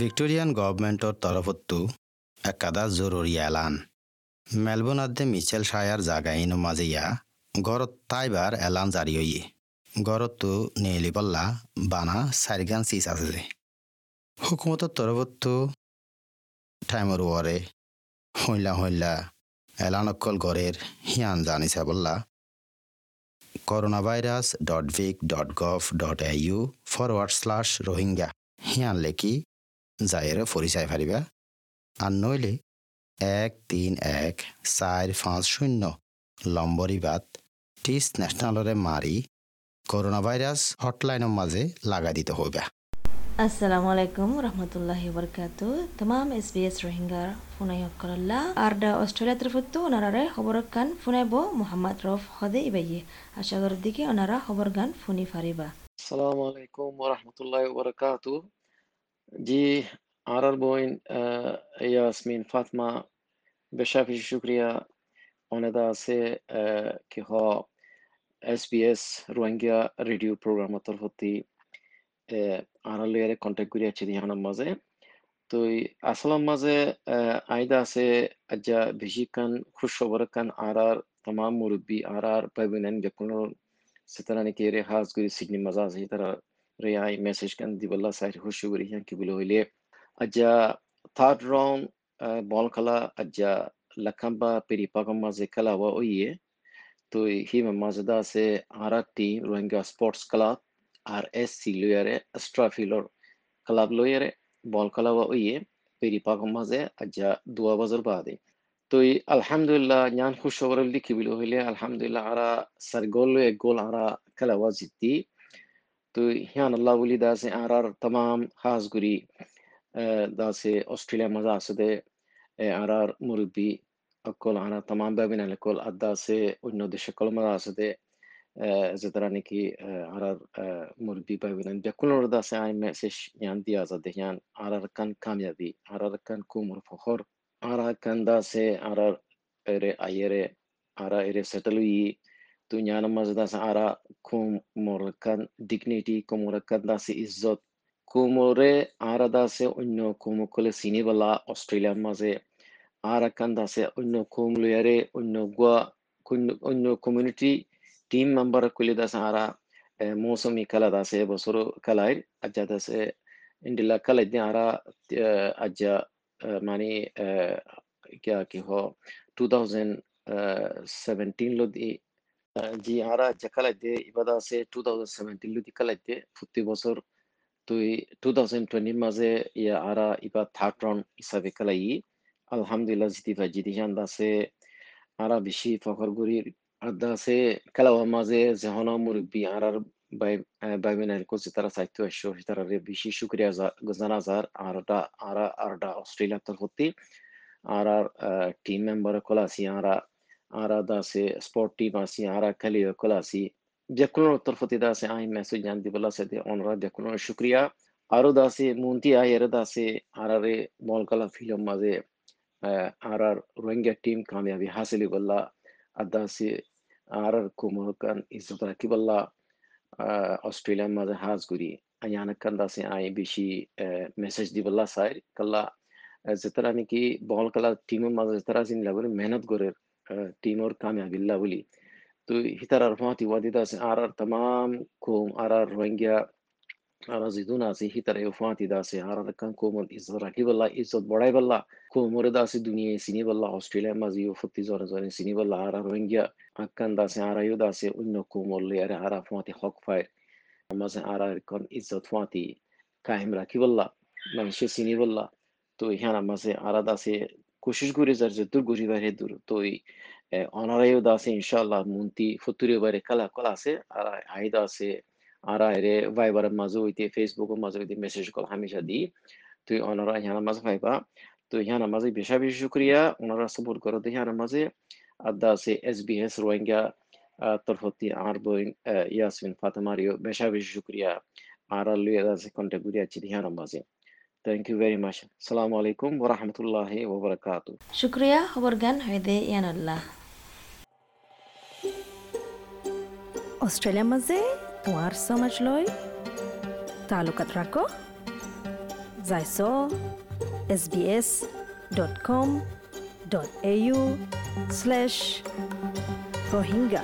Victorian গভর্নমেন্টর তরফতো একাদা জরুরি এলান। আদে মিচেল শায়ার জাগাইনো মাজিয়া গড়ত তাইবার এলান জারি হইয়ে গড়তো নেলি পল্লা বানা চারিগান চিজ আছে হুকুমতর তরফতো টাইমর ওয়ারে হইলা হইলা এলান অকল গড়ের হিয়ান জানিছে বললা। Corona virus dot vic dot gov dot A U forward slash Rohingya হিয়ান লেখি যায়েৰে পৰিচয় পাৰিবা আৰু নইলে এক তিন এক চাৰি পাঁচ শূন্য লম্বৰিবাদ ত্ৰিছ নেশ্যনেলৰে মাৰি করোনা ভাইরাস হটলাইনের মাঝে লাগাই দিতে হবে আসসালামু আলাইকুম রহমতুল্লাহি বরকাতু তমাম এস বি এস রোহিঙ্গার ফুনাই হকরল্লা আর দা অস্ট্রেলিয়া তরফতো ওনারারে খবর কান ফুনাইব মোহাম্মদ রফ হদে ইবাইয়ে আশা করার দিকে ওনারা খবর গান ফুনি ফারিবা। আসসালামু আলাইকুম جی عرر بوین یاسمین فاطمه به شفی شکریه آندا سه که ها SBS بی اس روانگیا ریڈیو پروگرام طرفتی আরা লেয়ারে কন্ট্যাক্ট করি আছি দিহানার মাঝে তো আসলাম تو আইদা আছে আজ্জা বেশি اجا খুশ খবর কান আর আর তমাম মুরব্বী আর আর পাইবেন বেকুন সেতারা নাকি রে হাজ করি সিডনি মাঝে আছে Real mesajken dibala sayr hoşu guriyan ki buloyle aja third round ball kala aja lakamba peripagam maze kala wa oye तो ही मजदा से हमारा team Rohingya sports club R S C Loyare स्ट्राफिलोर क्लब लोयरे बॉल क्लब ये पेरीपा मज़े अज्जा दुआ बजर बादे तो अलहमदुल्ला यान खुश खबर लिखी बिलो हले अलहमदुल्ला आरा सरगोल एक गोल आरा कलावा जित्ती ওয়া জিতি তো হিয়ান আল্লাহ বলি দাসে আরার तमाम খাস গুরি দাসে অস্ট্রেলিয়া মাজা আছে দে আরার মুরব্বি অকল আরা तमाम বাবিনাল কল আদা আছে অন্য দেশে কল মাজা আছে দে যেতারা নাকি আরার মুরব্বি বাবিনান বেকুনোর দাসে আই মেসেজ ইয়ান দিয়া যা দেহিয়ান আরার কান কামিয়াবি আরার কান কুমর ফখর ara kanda se ara ere ayere ara ere settlui tu nyana dünyana mazidasi ara kumurkan dignity kumurkan dasi izzat kumure ara da se unno kumukule sini bala Australia ma se ara kan da se unno kumluyare unno gua unno community team member kule dasi ara mosumi kala dasi basuru kalair ajja dasi indila kala इतने आरा ajja मानी क्या कि हो 2017 लो the জি আরা জাকালাইতে ইবাদা আছে 2017 লুদি কালাইতে ফুটি বছর তুই 2020 মাঝে ইয়া আরা ইবা থার্ড রাউন্ড হিসাবে কালাই আলহামদুলিল্লাহ জিতি ভাই, জিতি জান আছে আরা বেশি ফখর গুরি আদা আছে খেলাওয়া মাঝে যেহন মুরব্বী আরার বাই বাইবেনের কোচ, তারা সাহিত্য আসো তারা বেশি শুক্রিয়া জানাজার আরটা আরা আরটা অস্ট্রেলিয়া তরফতি আর আর টিম মেম্বার কলাসি আরা আরা দাসে স্পোর্ট টিম আসি আরা খেলিও কলাসি যেকোনো তরফতি দাসে আই মেসেজ জান দিবলা সেতে অনরা যেকোনো শুক্রিয়া আরও দাসে মুন্তি আয়ের দাসে আরারে বল কলা ফিল্ম মাঝে আর আর রোহিঙ্গা টিম কামিয়াবি হাসিলি বল্লা আদাসে আর আর কুমরকান ইজ্জত রাখি বল্লা অস্ট্রেলিয়ার মাঝে হাজ গুরি আয়ানাকান দাসে আই বেশি মেসেজ দিবল্লা সাইর কাল্লা যেতারা নাকি বহল খেলা টিমের মাঝে যেতারা জিন লাগরে মেহনত করে টিমর কামিয়াবিল্লা বলি তো হিতার আর ফাঁতি ওয়াদিদা আছে আর আর तमाम কোম আর আর রোহিঙ্গা আর জিদুন আছে হিতার এ ফাঁতি দা আছে আর আর কান কোম ইজ্জত রাখি বল্লা ইজ্জত বড়াই বল্লা কোমরে দা আছে দুনিয়া সিনি বল্লা অস্ট্রেলিয়া মাঝে ইউ ফতি জরে জরে সিনি বল্লা আর আর রোহিঙ্গা আকান দা আছে আর আয়ু দা আছে অন্য কোমর লে আর আর ফাঁতি হক ফাইর মাঝে আর আর কোন ইজ্জত ফাঁতি কায়েম রাখি বল্লা মানুষে সিনি বল্লা তো ইহান মাঝে আরাদ আছে কোশিশ করে যার যে দূর গরি বাইরে দূর তো অনারাইও দাসে ইনশাআল্লাহ মুন্তি ফুতুরি বাইরে কালা কলা আছে আর আইদা আছে আর আইরে ভাইবার মাঝে হইতে ফেসবুকের মাঝে হইতে মেসেজ কল হামেশা দি তুই অনারা ইহান মাঝে পাইবা তো ইহান মাঝে বেশা বেশি শুক্রিয়া ওনারা সাপোর্ট করো তো ইহান মাঝে আদা আছে এস বি এস রোহিঙ্গা তরফতি আর বই ইয়াসমিন ফাতেমারিও বেশা বেশি শুক্রিয়া আর লুয়ে আছে কন্ট্যাক্ট করি আছে ইহান মাঝে Thank you very much. Assalamu alaikum wa rahmatullahi wa barakatuh. শুক্রিয়া খবর গান হয়দে ইয়ানাল্লাহ অষ্ট্ৰেলিয়াৰ মাজে তোমাৰ সমাজ লৈ তালুকাত ৰাখ যাই sbs.com.au slash rohingya